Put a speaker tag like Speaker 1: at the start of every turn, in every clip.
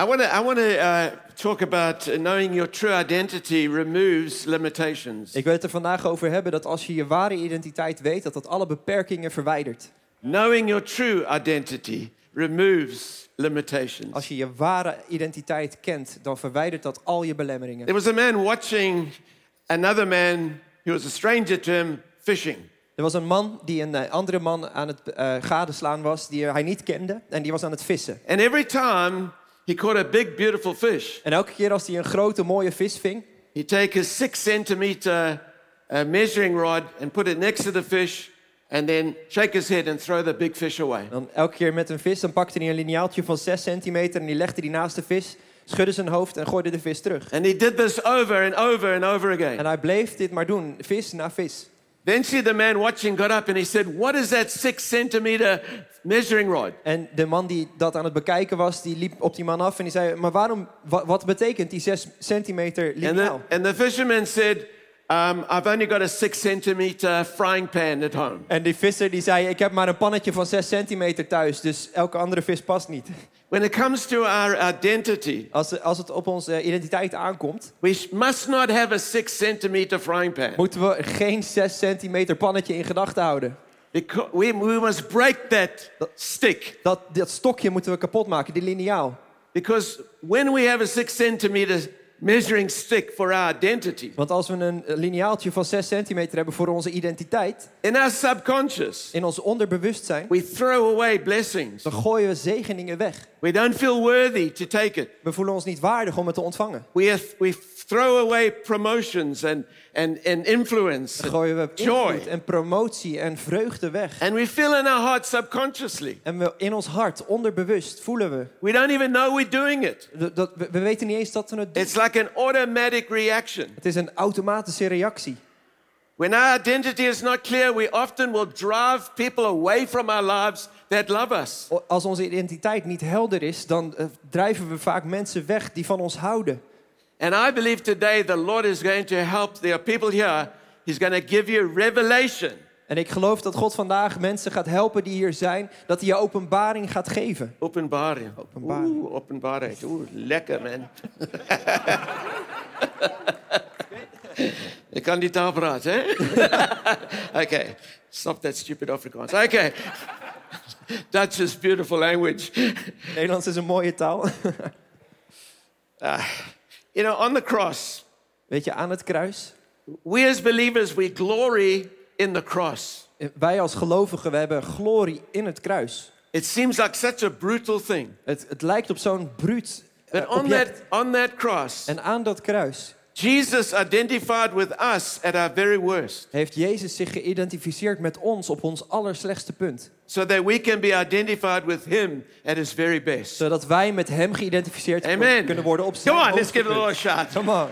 Speaker 1: I want to I want to uh, talk about uh, knowing your true identity removes limitations.
Speaker 2: Ik wil het er vandaag over hebben dat als je je ware identiteit weet, dat dat alle beperkingen verwijdert.
Speaker 1: Knowing your true identity removes limitations.
Speaker 2: Als je je ware identiteit kent, dan verwijdert dat al je belemmeringen.
Speaker 1: There was a man watching another man who was a stranger to him fishing.
Speaker 2: Er was een man die een eh, andere man aan het eh, gadeslaan was, die hij niet kende, en die was aan het vissen.
Speaker 1: And every time he caught a big, beautiful fish,
Speaker 2: En elke keer als hij een grote mooie vis ving,
Speaker 1: he'd take his six centimeter uh, measuring rod and put it next to the fish, and then shake his head and throw the big fish away.
Speaker 2: dan elke keer met een vis, dan pakte hij een lineaaltje van 6 centimeter en die legde die naast de vis, schudde zijn hoofd en gooide de vis terug.
Speaker 1: And he did this over and over and over again.
Speaker 2: En hij bleef dit maar doen, vis na vis.
Speaker 1: Eventually, the man watching got up and he said, What is that six centimeter measuring rod?
Speaker 2: En de man die dat aan het bekijken was, die liep op die man af en die zei: Maar waarom, wat, wat betekent die 6 centimeter
Speaker 1: And the,
Speaker 2: lineaal?
Speaker 1: and the fisherman said, um, I've only got a six centimeter frying pan at home.
Speaker 2: En die visser die zei: Ik heb maar een pannetje van 6 centimeter thuis, dus elke andere vis past niet.
Speaker 1: When it comes to our identity,
Speaker 2: Als, als het op onze identiteit aankomt,
Speaker 1: we must not have a six centimeter frying pan.
Speaker 2: moeten we geen 6 centimeter pannetje in gedachten houden.
Speaker 1: Because we, we must break that stick.
Speaker 2: Dat, dat stokje moeten we kapot maken, die lineaal.
Speaker 1: Because when we have a six centimeter measuring stick for our identity,
Speaker 2: Want als we een lineaaltje van 6 centimeter hebben voor onze identiteit,
Speaker 1: in our subconscious,
Speaker 2: in ons onderbewustzijn,
Speaker 1: we throw away blessings.
Speaker 2: dan gooien we zegeningen weg.
Speaker 1: We don't feel worthy to take it.
Speaker 2: We voelen ons niet waardig om het te ontvangen.
Speaker 1: We, we throw away promotions and, and, and influence,
Speaker 2: Dan gooien we
Speaker 1: joy.
Speaker 2: en promotie en vreugde weg.
Speaker 1: And we feel in our heart subconsciously.
Speaker 2: En we, in ons hart, onderbewust, voelen we.
Speaker 1: We don't even know we're doing it.
Speaker 2: dat, we, we weten niet eens dat we het doen.
Speaker 1: It's like an automatic reaction.
Speaker 2: Het is een automatische reactie.
Speaker 1: When our identity is not clear, we often will drive people away from our lives that love us.
Speaker 2: Als onze identiteit niet helder is, dan eh, drijven we vaak mensen weg die van ons houden.
Speaker 1: And I believe today the Lord is going to help. There are people here, He's going to give you revelation.
Speaker 2: En ik geloof dat God vandaag mensen gaat helpen die hier zijn, dat hij je openbaring gaat geven.
Speaker 1: Openbaring.
Speaker 2: Openbaring.
Speaker 1: Oeh, openbaring. Oeh, lekker man. Ik kan niet taal praten, hè? okay, stop that stupid Afrikaans. Okay. Dutch is beautiful language.
Speaker 2: Nederlands is een mooie taal.
Speaker 1: Uh, you know, on the cross,
Speaker 2: Weet je, aan het kruis.
Speaker 1: we as believers, we glory in the cross.
Speaker 2: eh, Wij als gelovigen, we hebben glorie in het kruis.
Speaker 1: It seems like such a brutal thing.
Speaker 2: Het, het lijkt op zo'n bruut eh,
Speaker 1: But on
Speaker 2: object.
Speaker 1: that, on that cross,
Speaker 2: En aan dat kruis
Speaker 1: Jesus identified with us at our very worst.
Speaker 2: heeft Jezus zich geïdentificeerd met ons op ons allerslechtste punt.
Speaker 1: so that we can be identified with him at his very best.
Speaker 2: Zodat wij met hem geïdentificeerd
Speaker 1: Amen.
Speaker 2: kunnen worden op zijn
Speaker 1: Come on, let's give it a little shot.
Speaker 2: Come on.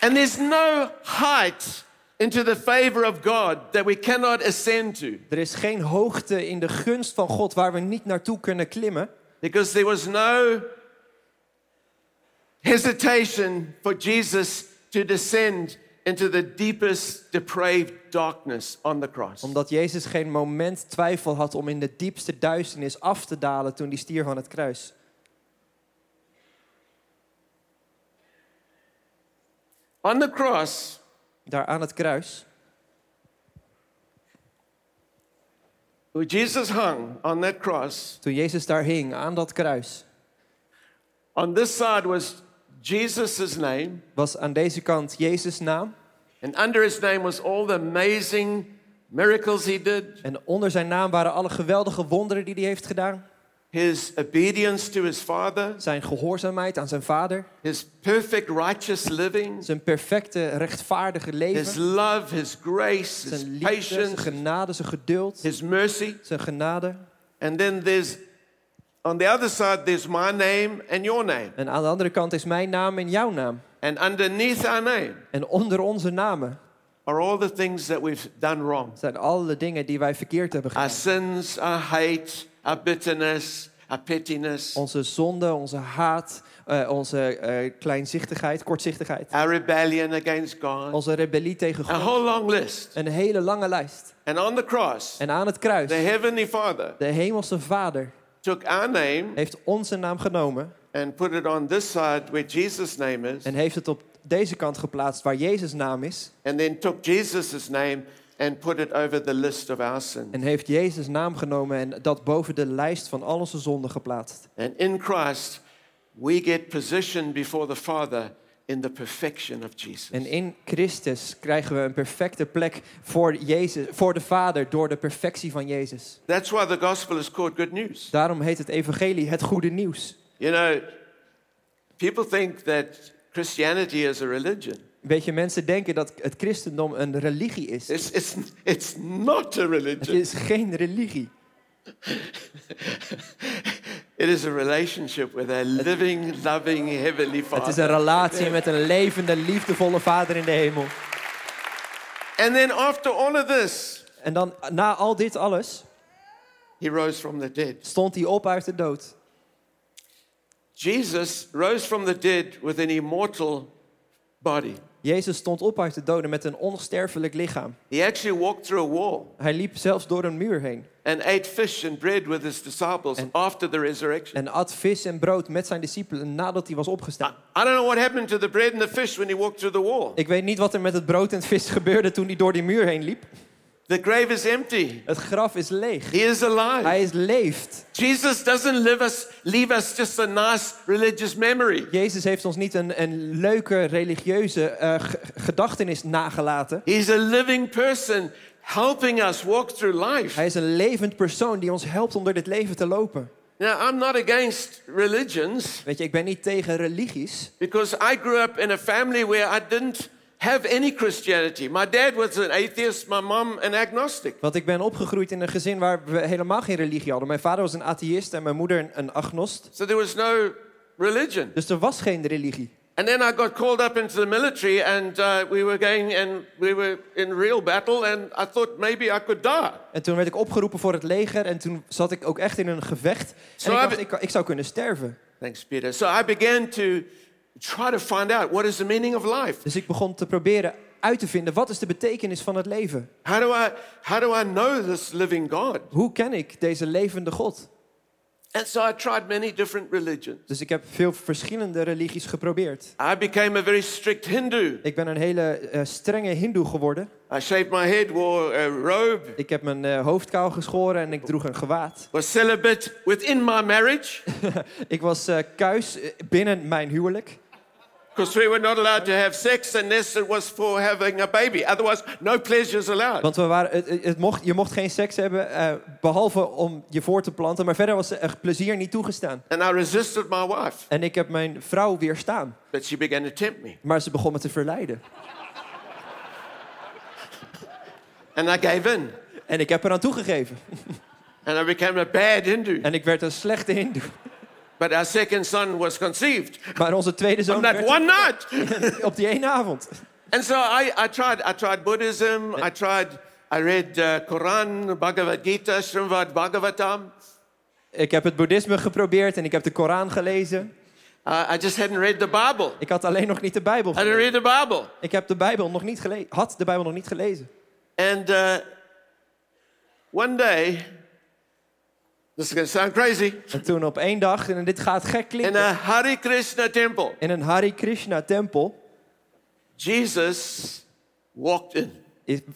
Speaker 1: And there's no height into the favor of God that we cannot ascend to
Speaker 2: Er is geen hoogte in de gunst van God waar we niet naartoe kunnen klimmen.
Speaker 1: because there was no hesitation for Jesus to descend into the deepest depraved darkness on the cross.
Speaker 2: Omdat Jezus geen moment twijfel had om in de diepste duisternis af te dalen toen hij stier van het kruis.
Speaker 1: On the cross,
Speaker 2: Daar aan het kruis,
Speaker 1: where Jesus hung on that cross,
Speaker 2: toen Jezus daar hing, aan dat kruis,
Speaker 1: on this side was Jesus' name,
Speaker 2: was aan deze kant Jezus' naam.
Speaker 1: and under his name was all the amazing miracles he did,
Speaker 2: En onder zijn naam waren alle geweldige wonderen die hij heeft gedaan.
Speaker 1: His obedience to his Father,
Speaker 2: Zijn gehoorzaamheid aan zijn vader.
Speaker 1: his perfect righteous living,
Speaker 2: Zijn perfecte, rechtvaardige
Speaker 1: his
Speaker 2: leven.
Speaker 1: love, his grace, his
Speaker 2: Zijn liefde, zijn
Speaker 1: patience,
Speaker 2: genade, zijn geduld.
Speaker 1: his mercy.
Speaker 2: Zijn genade.
Speaker 1: And then there's, on the other side, there's my name and your name.
Speaker 2: En aan de andere kant is mijn naam en jouw naam.
Speaker 1: And underneath our name
Speaker 2: En onder onze namen
Speaker 1: are all the things that we've done wrong
Speaker 2: zijn alle dingen die wij verkeerd hebben
Speaker 1: our
Speaker 2: gedaan.
Speaker 1: sins, our hate, our bitterness, our pettiness,
Speaker 2: Onze zonde, onze haat, eh, onze eh, kleinzichtigheid, kortzichtigheid.
Speaker 1: our rebellion against God.
Speaker 2: Onze rebellie tegen
Speaker 1: A
Speaker 2: God.
Speaker 1: whole long list.
Speaker 2: Een hele lange lijst.
Speaker 1: And on the cross,
Speaker 2: En aan het kruis,
Speaker 1: the Heavenly Father
Speaker 2: de hemelse vader,
Speaker 1: took our name
Speaker 2: heeft onze naam genomen
Speaker 1: and put it on this side where Jesus' name is,
Speaker 2: en heeft het op deze kant geplaatst waar Jezus' naam is.
Speaker 1: and then took Jesus' name and put it over the list of our sins.
Speaker 2: En heeft Jezus' naam genomen en dat boven de lijst van al onze zonden geplaatst.
Speaker 1: And in Christ, we get positioned before the Father in the perfection of Jesus.
Speaker 2: En in Christus krijgen we een perfecte plek voor, Jezus, voor de Vader door de perfectie van Jezus.
Speaker 1: That's why the gospel is called good news.
Speaker 2: Daarom heet het evangelie het goede nieuws.
Speaker 1: You know, people think that Christianity is a religion.
Speaker 2: Weet je, mensen denken dat het christendom een religie is.
Speaker 1: It's, it's, it's not a
Speaker 2: Het
Speaker 1: religion.
Speaker 2: is geen religie.
Speaker 1: It is a relationship with a living, loving Heavenly
Speaker 2: Het is
Speaker 1: Father.
Speaker 2: een relatie met een levende, liefdevolle Vader in de hemel.
Speaker 1: And then after all of this,
Speaker 2: En dan, na al dit alles,
Speaker 1: He rose from the dead.
Speaker 2: stond hij op uit de dood.
Speaker 1: Jesus rose from the dead with an immortal body.
Speaker 2: Jezus stond op uit de doden met een onsterfelijk lichaam.
Speaker 1: He actually walked through a wall
Speaker 2: Hij liep zelfs door een muur heen.
Speaker 1: and ate fish and bread with his disciples
Speaker 2: And-
Speaker 1: after the resurrection.
Speaker 2: En at vis en brood met zijn discipelen nadat hij was
Speaker 1: I,
Speaker 2: opgestaan.
Speaker 1: I don't know what happened to the bread and the fish when he walked through the wall.
Speaker 2: Ik weet niet wat er met het brood en het vis gebeurde toen hij door die muur heen liep.
Speaker 1: The grave is empty.
Speaker 2: Het graf is leeg.
Speaker 1: He is alive.
Speaker 2: Hij is leeft.
Speaker 1: Jesus doesn't live us, leave us just a nice religious memory.
Speaker 2: Jezus heeft ons niet een, een leuke religieuze g- gedachtenis nagelaten.
Speaker 1: He's a living person helping us walk through life.
Speaker 2: Hij is een levend persoon die ons helpt om door dit leven te lopen.
Speaker 1: Now, I'm not against religions
Speaker 2: Weet je, ik ben niet tegen religies.
Speaker 1: because I grew up in a family where I didn't have any Christianity. My dad was an atheist, my mom an agnostic.
Speaker 2: Want ik ben opgegroeid in een gezin waar we helemaal geen religie hadden. Mijn vader was een atheïst en mijn moeder een, agnost.
Speaker 1: So there was no religion.
Speaker 2: Dus er was geen religie.
Speaker 1: And then I got called up into the military and uh, we were going and we were in real battle and I thought maybe I could die.
Speaker 2: En toen werd ik opgeroepen voor het leger en toen zat ik ook echt in een gevecht. En ik dacht,
Speaker 1: ik-
Speaker 2: ik, ik zou kunnen sterven.
Speaker 1: Thanks, Peter. So I began to try to find out what is the meaning of life.
Speaker 2: Dus ik begon te proberen uit te vinden, wat is de betekenis van het leven?
Speaker 1: How do I how do I know this living God?
Speaker 2: Hoe ken ik deze levende God?
Speaker 1: And so I tried many different religions.
Speaker 2: Dus ik heb veel verschillende religies geprobeerd.
Speaker 1: I became a very strict Hindu.
Speaker 2: Ik ben een hele eh, strenge hindoe geworden.
Speaker 1: I shaved my head, wore a robe,
Speaker 2: Ik heb mijn eh, hoofd kaal geschoren en ik droeg een gewaad.
Speaker 1: was celibate within my marriage
Speaker 2: Ik was eh, kuis binnen mijn huwelijk.
Speaker 1: Because we were not allowed to have sex unless it was for having a baby. Otherwise, no pleasures allowed.
Speaker 2: Want we waren, het, mocht, je mocht geen seks hebben, eh, behalve om je voor te planten. Maar verder was er plezier niet toegestaan.
Speaker 1: And I resisted my wife,
Speaker 2: En ik heb mijn vrouw weerstaan.
Speaker 1: but she began to tempt me.
Speaker 2: Maar ze begon me te verleiden.
Speaker 1: And I gave in.
Speaker 2: En ik heb eraan toegegeven.
Speaker 1: And I became a bad Hindu.
Speaker 2: En ik werd een slechte hindoe.
Speaker 1: But our second son was conceived
Speaker 2: Maar onze tweede
Speaker 1: on
Speaker 2: zoon
Speaker 1: that
Speaker 2: werd
Speaker 1: one night.
Speaker 2: op die ene avond.
Speaker 1: And so I, I tried. I tried Buddhism. I tried. I read uh, Quran, Bhagavad Gita, Srimad Bhagavatam.
Speaker 2: Ik heb het boeddhisme geprobeerd en ik heb de Koran gelezen.
Speaker 1: Uh, I just hadn't read the Bible.
Speaker 2: Ik had alleen nog niet de Bijbel
Speaker 1: I didn't
Speaker 2: gelezen.
Speaker 1: read the Bible.
Speaker 2: Ik heb de Bijbel nog niet gelezen. Had de Bijbel nog niet gelezen.
Speaker 1: And uh, one day, this is going to sound crazy,
Speaker 2: En toen op één dag, en dit gaat gek
Speaker 1: in
Speaker 2: klinken,
Speaker 1: a Hare Krishna temple,
Speaker 2: in een Hare Krishna tempel
Speaker 1: Jesus walked in.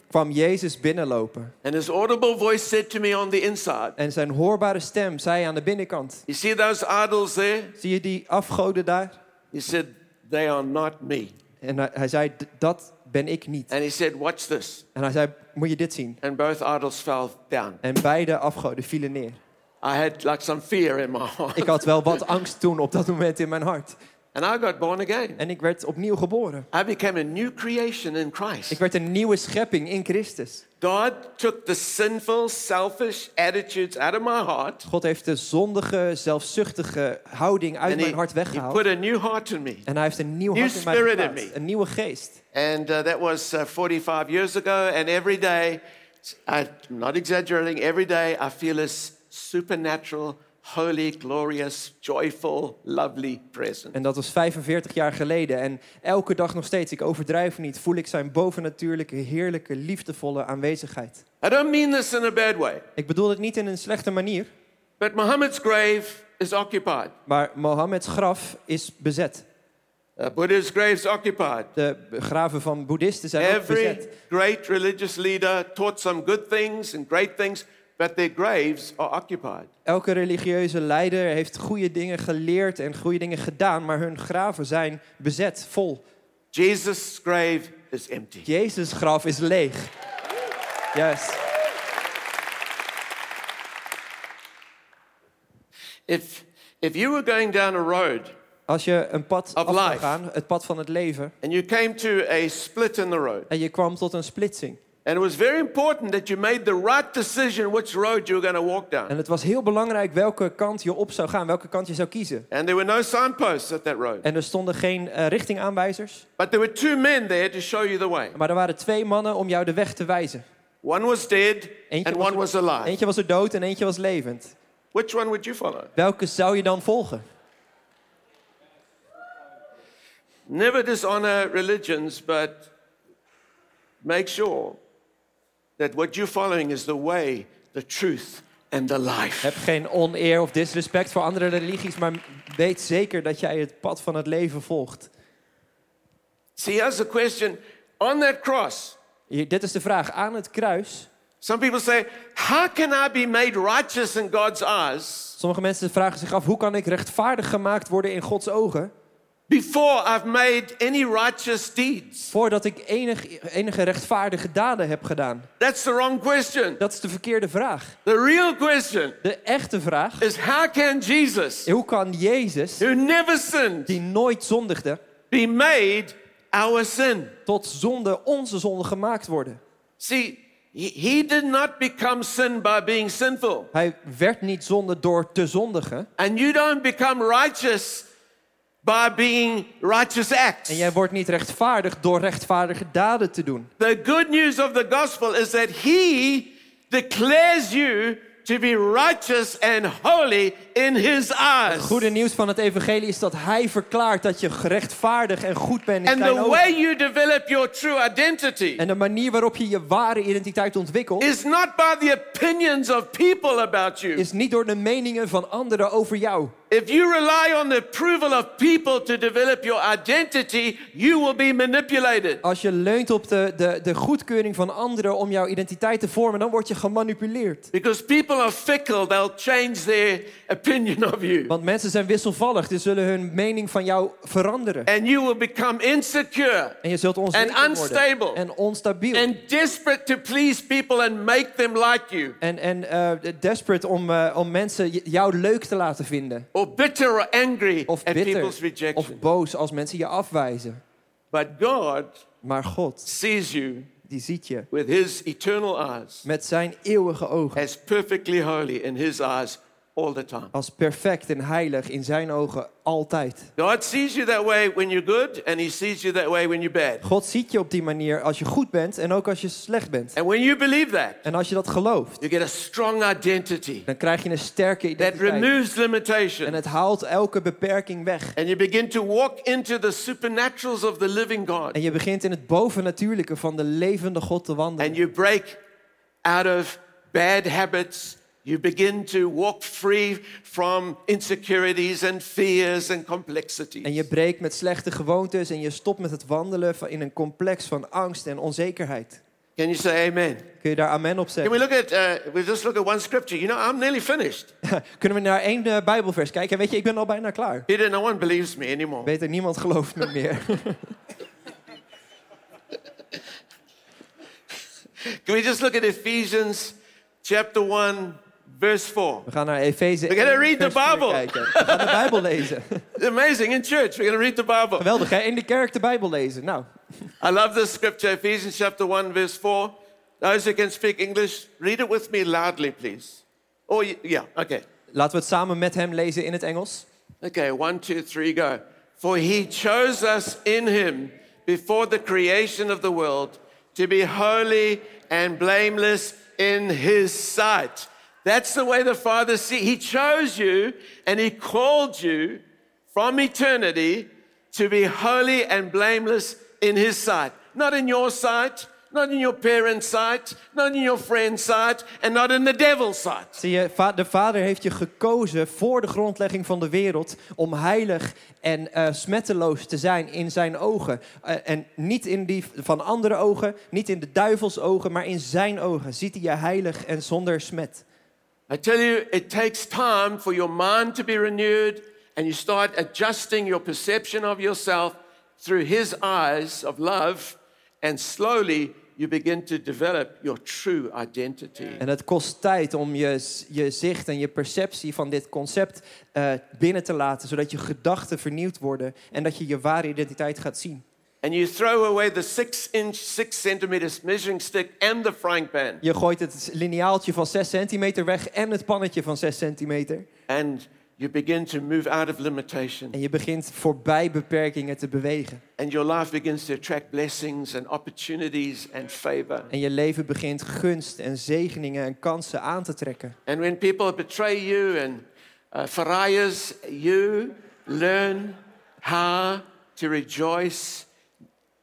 Speaker 2: kwam Jezus binnenlopen.
Speaker 1: And his audible voice said to me on the inside,
Speaker 2: En zijn hoorbare stem zei aan de binnenkant.
Speaker 1: You see those idols there?
Speaker 2: Zie je die afgoden daar?
Speaker 1: He said, They are not me.
Speaker 2: En hij, hij zei, "D- dat ben ik niet.
Speaker 1: And he said, Watch this.
Speaker 2: En hij zei, moet je dit zien?
Speaker 1: And both idols fell down.
Speaker 2: En beide afgoden vielen neer.
Speaker 1: I had like some fear in my heart.
Speaker 2: Ik had wel wat angst toen op dat moment in mijn hart.
Speaker 1: And I got born again.
Speaker 2: En ik werd opnieuw geboren.
Speaker 1: I became a new creation in Christ.
Speaker 2: Ik werd een nieuwe schepping in Christus.
Speaker 1: God took the sinful, selfish attitudes out of my heart.
Speaker 2: God heeft de zondige, zelfzuchtige houding uit
Speaker 1: And
Speaker 2: mijn
Speaker 1: he,
Speaker 2: hart
Speaker 1: he
Speaker 2: weggehaald.
Speaker 1: put a new heart in me.
Speaker 2: En hij heeft een nieuw
Speaker 1: New
Speaker 2: hart in mij
Speaker 1: spirit in
Speaker 2: geplaatst.
Speaker 1: me.
Speaker 2: Een nieuwe geest.
Speaker 1: And uh, that was uh, 45 years ago. And every day, I'm not exaggerating, every day I feel this supernatural, holy, glorious, joyful, lovely presence.
Speaker 2: En dat was 45 jaar geleden. En elke dag nog steeds, ik overdrijf niet, voel ik zijn bovennatuurlijke, heerlijke, liefdevolle aanwezigheid.
Speaker 1: I don't mean this in a bad way.
Speaker 2: Ik bedoel het niet in een slechte manier.
Speaker 1: But Muhammad's grave is occupied.
Speaker 2: Maar Mohammeds graf is bezet.
Speaker 1: Uh, Buddha's grave is occupied.
Speaker 2: De graven van boeddhisten zijn ook
Speaker 1: Every
Speaker 2: bezet.
Speaker 1: great religious leader taught some good things and great things, but their graves are occupied.
Speaker 2: Elke religieuze leider heeft goede dingen geleerd en goede dingen gedaan, maar hun graven zijn bezet, vol.
Speaker 1: Jesus' grave is empty.
Speaker 2: Jezus' graf is leeg. Yes.
Speaker 1: If, if you were going down a road
Speaker 2: Als je een pad
Speaker 1: Of
Speaker 2: af
Speaker 1: life.
Speaker 2: gaan, het pad van het leven,
Speaker 1: and you came to a split in the road,
Speaker 2: en je kwam tot een splitsing.
Speaker 1: And it was very important that you made the right decision which road you were going to walk down.
Speaker 2: En het was heel belangrijk welke kant je op zou gaan, welke kant je zou kiezen.
Speaker 1: And there were no signposts at that road.
Speaker 2: En er stonden geen eh, richtingaanwijzers,
Speaker 1: But there were two men there to show you the way.
Speaker 2: maar er waren twee mannen om jou de weg te wijzen.
Speaker 1: One was dead
Speaker 2: Eentje
Speaker 1: and
Speaker 2: was,
Speaker 1: one was alive.
Speaker 2: eentje was er dood en eentje was levend.
Speaker 1: Which one would you follow?
Speaker 2: Welke zou je dan volgen?
Speaker 1: Never dishonor religions, but make sure that what you're following is the way, the truth, and the life.
Speaker 2: Heb geen oneer of disrespect voor andere religies, maar weet zeker dat jij het pad van het leven volgt.
Speaker 1: See, here's the question on that cross.
Speaker 2: Hier, dit is de vraag. Aan het kruis,
Speaker 1: Some people say, How can I be made righteous in God's eyes
Speaker 2: sommige mensen vragen zich af, hoe kan ik rechtvaardig gemaakt worden in Gods ogen,
Speaker 1: before I've made any righteous deeds?
Speaker 2: voordat ik enig, enige rechtvaardige daden heb gedaan?
Speaker 1: That's the wrong question.
Speaker 2: Dat is de verkeerde vraag.
Speaker 1: The real question
Speaker 2: De echte vraag
Speaker 1: is, How can Jesus,
Speaker 2: Hoe kan Jezus,
Speaker 1: who never sinned,
Speaker 2: die nooit zondigde,
Speaker 1: be made our sin?
Speaker 2: tot zonde, onze zonde gemaakt worden?
Speaker 1: See, he, he did not become sin by being sinful.
Speaker 2: Hij werd niet zonde door te zondigen.
Speaker 1: And you don't become righteous by being righteous acts.
Speaker 2: En jij wordt niet rechtvaardig door rechtvaardige daden te doen.
Speaker 1: The good news of the gospel is that he declares you to be righteous and holy in his
Speaker 2: Het
Speaker 1: eyes.
Speaker 2: goede nieuws van het evangelie is dat hij verklaart dat je gerechtvaardig en goed bent in
Speaker 1: And
Speaker 2: zijn
Speaker 1: the
Speaker 2: ogen.
Speaker 1: way you develop your true identity
Speaker 2: En de manier waarop je je ware identiteit ontwikkelt,
Speaker 1: is not by the opinions of people about you.
Speaker 2: is niet door de meningen van anderen over jou.
Speaker 1: If you rely on the approval of people to develop your identity, you will be manipulated.
Speaker 2: Als je leunt op de, de, de goedkeuring van anderen om jouw identiteit te vormen, dan word je gemanipuleerd.
Speaker 1: Because people are fickle, they'll change their opinion of you.
Speaker 2: Want mensen zijn wisselvallig, die zullen hun mening van jou veranderen.
Speaker 1: And you will become insecure
Speaker 2: En je zult onzeker
Speaker 1: And unstable.
Speaker 2: worden. En onstabiel.
Speaker 1: and desperate to please people and make them like you.
Speaker 2: En, en eh, desperate om, eh, om mensen jou leuk te laten vinden.
Speaker 1: Or bitter or angry
Speaker 2: Of
Speaker 1: at
Speaker 2: bitter.
Speaker 1: people's rejection.
Speaker 2: Of boos als mensen je afwijzen.
Speaker 1: But God
Speaker 2: Maar God,
Speaker 1: sees you
Speaker 2: die ziet je
Speaker 1: with his eternal eyes
Speaker 2: met zijn eeuwige ogen.
Speaker 1: as perfectly holy in his eyes all the time.
Speaker 2: Als perfect en heilig in zijn ogen altijd.
Speaker 1: God sees you that way when you're good, and he sees you that way when you're bad.
Speaker 2: God ziet je op die manier als je goed bent en ook als je slecht bent.
Speaker 1: And when you believe that,
Speaker 2: En als je dat gelooft,
Speaker 1: you get a strong identity
Speaker 2: dan krijg je een sterke
Speaker 1: that
Speaker 2: identiteit.
Speaker 1: removes
Speaker 2: En
Speaker 1: limitation.
Speaker 2: het haalt elke beperking weg.
Speaker 1: And you begin to walk into the supernaturals of the living God.
Speaker 2: En je begint in het bovennatuurlijke van de levende God te wandelen.
Speaker 1: And you break out of bad habits. You begin to walk free from insecurities and fears and complexities.
Speaker 2: En je breekt met slechte gewoontes en je stopt met het wandelen van- in een complex van angst en onzekerheid.
Speaker 1: Can you say amen?
Speaker 2: Kun je daar amen op
Speaker 1: Can
Speaker 2: zeggen?
Speaker 1: we look at, uh, we just look at one scripture. You know, I'm nearly finished.
Speaker 2: Kunnen we naar één eh, Bijbelvers kijken? En weet je, ik ben al bijna klaar.
Speaker 1: Peter, no one believes me anymore.
Speaker 2: Beter, niemand gelooft me meer.
Speaker 1: Can we just look at Ephesians chapter 1, verse 4?
Speaker 2: We gaan naar Efeze
Speaker 1: We're gonna read the
Speaker 2: vers 4
Speaker 1: Bible.
Speaker 2: kijken. We gaan de Bijbel lezen.
Speaker 1: Amazing. In church, we're going to read the Bible.
Speaker 2: Geweldig, hè? In de kerk de Bijbel lezen. Nou,
Speaker 1: I love this scripture, Ephesians chapter 1, verse 4. Those who can speak English, read it with me loudly, please. Oh, yeah, okay.
Speaker 2: laten we het samen met hem lezen in het Engels.
Speaker 1: Okay, one, two, three, go. For he chose us in him before the creation of the world to be holy and blameless in his sight. That's the way the Father sees. He chose you and he called you from eternity to be holy and blameless in his sight. Not in your sight, not in your parents' sight, not in your friend's sight, and not in the devil's sight.
Speaker 2: Zie je, de Vader heeft je gekozen voor de grondlegging van de wereld om heilig en eh, smetteloos te zijn in zijn ogen. Eh, en niet in die van andere ogen, niet in de duivels ogen, maar in zijn ogen. Ziet hij je heilig en zonder smet.
Speaker 1: I tell you, it takes time for your mind to be renewed and you start adjusting your perception of yourself through His eyes of love, and slowly you begin to develop your true identity.
Speaker 2: En het kost tijd om je, je zicht en je perceptie van dit concept eh, binnen te laten, zodat je gedachten vernieuwd worden en dat je je ware identiteit gaat zien.
Speaker 1: And you throw away the six inch, six centimeters measuring stick and the frying pan,
Speaker 2: Je gooit het lineaaltje van 6 centimeter weg en het pannetje van 6 centimeter.
Speaker 1: and you begin to move out of limitation.
Speaker 2: En je begint voorbij beperkingen te bewegen.
Speaker 1: And your life begins to attract blessings and opportunities and favor.
Speaker 2: En je leven begint gunst en zegeningen en kansen aan te trekken.
Speaker 1: And when people betray you and uh, pariahs, you learn how to rejoice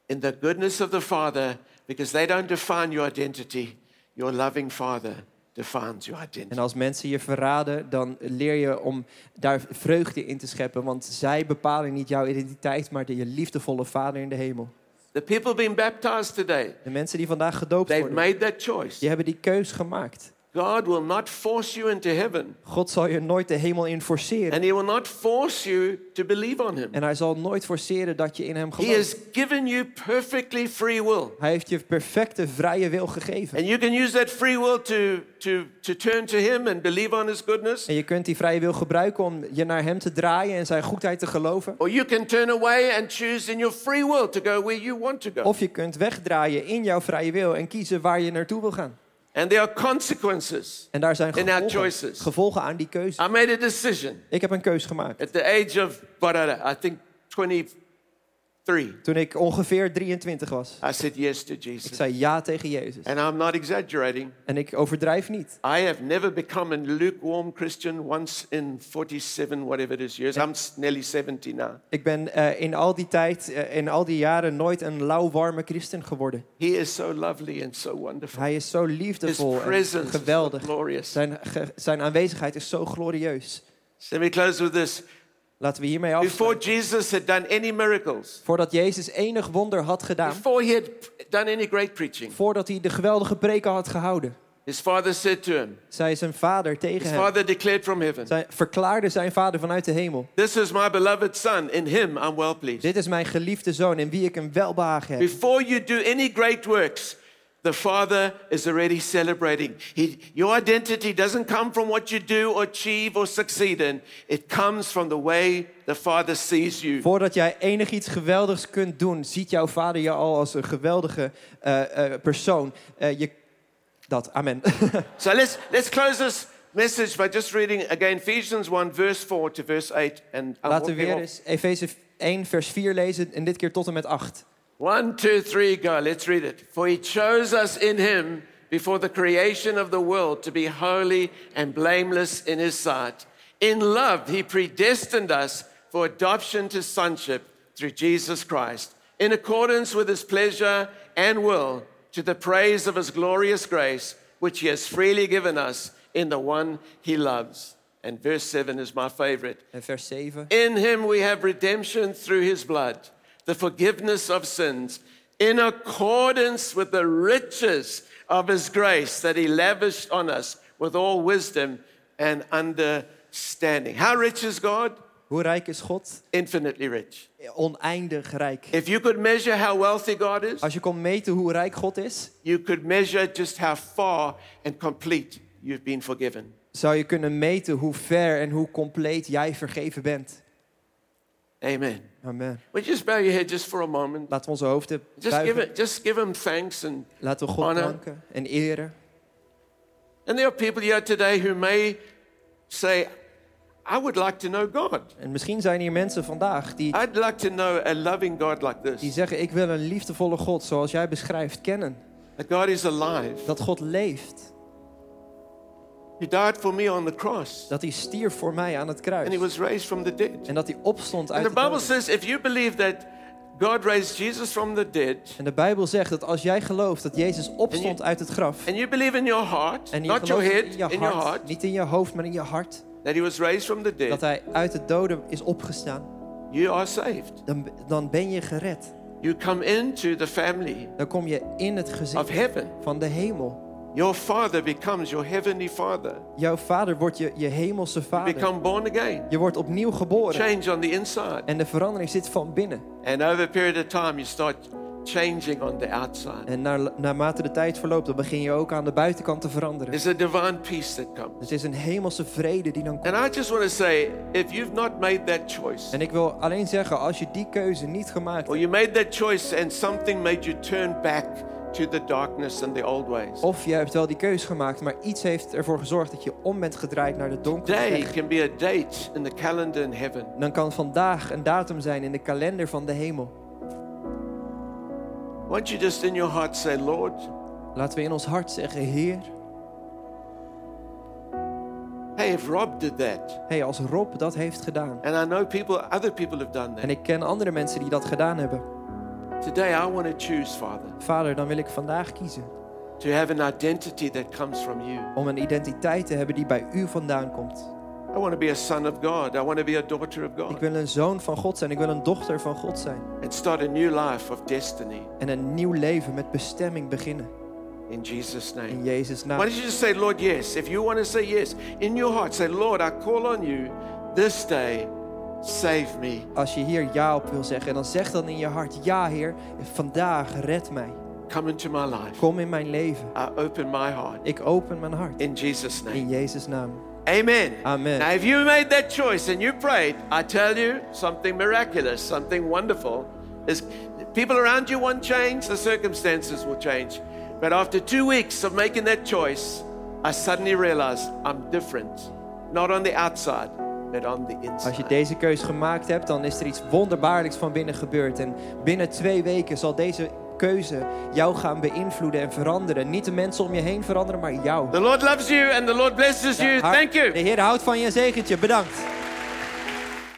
Speaker 1: in the goodness of the Father because they don't define your identity. Your loving Father defines your identity.
Speaker 2: En als mensen je verraden, dan leer je om daar vreugde in te scheppen. Want zij bepalen niet jouw identiteit, maar de, je liefdevolle Vader in de hemel.
Speaker 1: The people being baptized today,
Speaker 2: De mensen die vandaag gedoopt worden,
Speaker 1: made that choice.
Speaker 2: die hebben die keus gemaakt.
Speaker 1: God will not force you into heaven,
Speaker 2: God zal je nooit de hemel in forceren.
Speaker 1: and He will not force you to believe on Him.
Speaker 2: En hij zal nooit forceren dat je in hem
Speaker 1: He
Speaker 2: gelooft.
Speaker 1: has given you perfectly free will.
Speaker 2: Hij heeft je perfecte vrije wil gegeven.
Speaker 1: And you can use that free will to, to, to turn to Him and believe on His goodness.
Speaker 2: En je kunt die vrije wil gebruiken om je naar hem te draaien en zijn goedheid te geloven.
Speaker 1: Or you can turn away and choose in your free will to go where you want to go.
Speaker 2: Of je kunt wegdraaien in jouw vrije wil en kiezen waar je naartoe wil gaan.
Speaker 1: And there are consequences.
Speaker 2: En daar zijn
Speaker 1: In our
Speaker 2: gevolgen,
Speaker 1: choices.
Speaker 2: gevolgen aan die keuze.
Speaker 1: I made a decision
Speaker 2: Ik heb een keus gemaakt.
Speaker 1: at the age of, what, I think, 23.
Speaker 2: Toen ik ongeveer 23 was.
Speaker 1: I said yes to
Speaker 2: Ik
Speaker 1: Jesus.
Speaker 2: zei ja tegen Jezus.
Speaker 1: And I'm not exaggerating.
Speaker 2: En ik overdrijf niet.
Speaker 1: I have never become a lukewarm Christian once in 47, whatever it is, years. I'm nearly 70 now.
Speaker 2: Ik ben eh, in al die tijd, eh, in al die jaren, nooit een lauwwarme christen geworden.
Speaker 1: He is so lovely and so wonderful.
Speaker 2: Hij is zo
Speaker 1: His
Speaker 2: liefdevol en
Speaker 1: presence is so
Speaker 2: geweldig.
Speaker 1: glorious.
Speaker 2: Zijn, aanwezigheid is zo glorieus.
Speaker 1: So let me close with this.
Speaker 2: Laten we hiermee
Speaker 1: Before
Speaker 2: afsluiten.
Speaker 1: Jesus had done any miracles,
Speaker 2: Voordat Jezus enig wonder had gedaan,
Speaker 1: before he had done any great preaching,
Speaker 2: voordat hij de geweldige preken had gehouden,
Speaker 1: his father said to him,
Speaker 2: zei zijn vader tegen
Speaker 1: his
Speaker 2: hem,
Speaker 1: father declared from heaven,
Speaker 2: zij verklaarde zijn vader vanuit de hemel.
Speaker 1: This is my beloved son. In him I'm well pleased.
Speaker 2: Dit is mijn geliefde zoon in wie ik een welbehagen heb.
Speaker 1: Before you do any great works, the Father is already celebrating. He, your identity doesn't come from what you do or achieve or succeed in, it comes from the way the Father sees you.
Speaker 2: Voordat jij enig iets geweldigs kunt doen, ziet jouw vader je al als een geweldige eh, eh, persoon. Eh, je, dat, amen.
Speaker 1: So let's, let's close this message by just reading again Ephesians 1, verse 4 to verse 8. And
Speaker 2: Laten we weer eens Efeze 1 vers 4 lezen en dit keer tot en met 8.
Speaker 1: One, two, three, go. Let's read it. For he chose us in him before the creation of the world to be holy and blameless in his sight. In love, he predestined us for adoption to sonship through Jesus Christ, in accordance with his pleasure and will, to the praise of his glorious grace, which he has freely given us in the one he loves. And verse 7 is my favorite.
Speaker 2: En vers 7.
Speaker 1: In him we have redemption through his blood, the forgiveness of sins, in accordance with the riches of his grace that he lavished on us with all wisdom and understanding. How rich is God?
Speaker 2: Hoe rijk is God?
Speaker 1: Infinitely rich.
Speaker 2: Oneindig rijk.
Speaker 1: If you could measure how wealthy God is,
Speaker 2: Als je kon meten hoe rijk God is,
Speaker 1: you could measure just how far and complete you've been forgiven.
Speaker 2: zou je kunnen meten hoe ver en hoe compleet jij vergeven bent.
Speaker 1: Amen.
Speaker 2: Amen.
Speaker 1: Would you just bow your head just for a moment?
Speaker 2: Laten we onze hoofden
Speaker 1: Just give,
Speaker 2: buigen.
Speaker 1: it, just give him thanks and
Speaker 2: Laten we God
Speaker 1: honor.
Speaker 2: danken en eren.
Speaker 1: And there are people here today who may say, I would like to know God.
Speaker 2: En misschien zijn hier mensen vandaag die,
Speaker 1: I'd like to know a loving God like
Speaker 2: die
Speaker 1: this.
Speaker 2: zeggen: Ik wil een liefdevolle God zoals jij beschrijft kennen.
Speaker 1: That God is alive.
Speaker 2: Dat God leeft.
Speaker 1: He died for me on the cross.
Speaker 2: Dat hij stierf voor mij aan het
Speaker 1: And he
Speaker 2: kruis.
Speaker 1: was raised from the dead.
Speaker 2: En dat hij opstond uit
Speaker 1: And the Bible says if you believe that God raised Jesus from the dead,
Speaker 2: En de Bijbel zegt dat als jij gelooft dat Jezus opstond uit het graf.
Speaker 1: and you believe in your heart,
Speaker 2: En je
Speaker 1: not your head,
Speaker 2: in je
Speaker 1: in your
Speaker 2: hart,
Speaker 1: heart,
Speaker 2: niet in je hoofd, maar in je hart,
Speaker 1: that he was raised from the
Speaker 2: dat
Speaker 1: dead,
Speaker 2: hij uit de doden is opgestaan,
Speaker 1: you are saved.
Speaker 2: dan, dan ben je gered.
Speaker 1: You come into the family
Speaker 2: Dan kom je in het gezin
Speaker 1: of heaven.
Speaker 2: van de hemel.
Speaker 1: Your father becomes your heavenly father.
Speaker 2: Jouw vader wordt je, je hemelse
Speaker 1: You
Speaker 2: vader.
Speaker 1: become born again.
Speaker 2: Je wordt opnieuw geboren.
Speaker 1: Change on the inside.
Speaker 2: En de verandering zit van binnen.
Speaker 1: And over a period of time, you start changing on the outside.
Speaker 2: En naar, naarmate de tijd verloopt, dan begin je ook aan de buitenkant te veranderen.
Speaker 1: There's a divine peace that comes.
Speaker 2: Het is een hemelse vrede die dan komt.
Speaker 1: And I just want to say if you've not made that choice,
Speaker 2: En ik wil alleen zeggen, als je die keuze niet gemaakt
Speaker 1: or
Speaker 2: hebt,
Speaker 1: you made that choice and something made you turn back to the darkness and the old ways,
Speaker 2: of je hebt wel die keuze gemaakt, maar iets heeft ervoor gezorgd dat je om bent gedraaid naar de donkere weg,
Speaker 1: can be a date in the calendar in heaven.
Speaker 2: dan kan vandaag een datum zijn in de kalender van de hemel.
Speaker 1: Won't you just in your heart say, Lord,
Speaker 2: Laten we in ons hart zeggen, Heer,
Speaker 1: hey, if Rob did that,
Speaker 2: hey, als Rob dat heeft gedaan,
Speaker 1: and I know people, other people have done
Speaker 2: en
Speaker 1: that.
Speaker 2: ik ken andere mensen die dat gedaan hebben,
Speaker 1: Today I want to choose, Father,
Speaker 2: Vader, dan wil ik vandaag kiezen
Speaker 1: to have an identity that comes from you.
Speaker 2: om een identiteit te hebben die bij u vandaan komt.
Speaker 1: I want to be a son of God. I want to be a daughter of
Speaker 2: Ik
Speaker 1: God.
Speaker 2: wil een zoon van God zijn, ik wil een dochter van God zijn.
Speaker 1: And start a new life of destiny
Speaker 2: En een nieuw leven met bestemming beginnen.
Speaker 1: in Jesus' name.
Speaker 2: In Jezus'
Speaker 1: Why
Speaker 2: naam.
Speaker 1: don't you just say, Lord, yes? If you want to say yes, in your heart, say, Lord, I call on you this day, save me.
Speaker 2: Als je hier ja op wil zeggen, en dan zeg dan in je hart: Ja, Heer, vandaag red mij.
Speaker 1: Come into my life.
Speaker 2: Kom in mijn leven.
Speaker 1: I open my heart
Speaker 2: Ik open mijn hart.
Speaker 1: in Jesus' name.
Speaker 2: In Jezus' naam.
Speaker 1: Amen.
Speaker 2: Amen.
Speaker 1: Now, if you made that choice and you prayed, I tell you something miraculous, something wonderful. Is people around you won't change, the circumstances will change. But after two weeks of making that choice, I suddenly realized I'm different. Not on the outside, but on the
Speaker 2: Als je deze keus gemaakt hebt, dan is er iets wonderbaarlijks van binnen gebeurd. En binnen twee weken zal deze keuze jou gaan beïnvloeden en veranderen. Niet de mensen om je heen veranderen, maar jou.
Speaker 1: The Lord loves you and the Lord blesses you.
Speaker 2: Ja,
Speaker 1: Thank you.
Speaker 2: De Heer houdt van je en zegent je. Bedankt.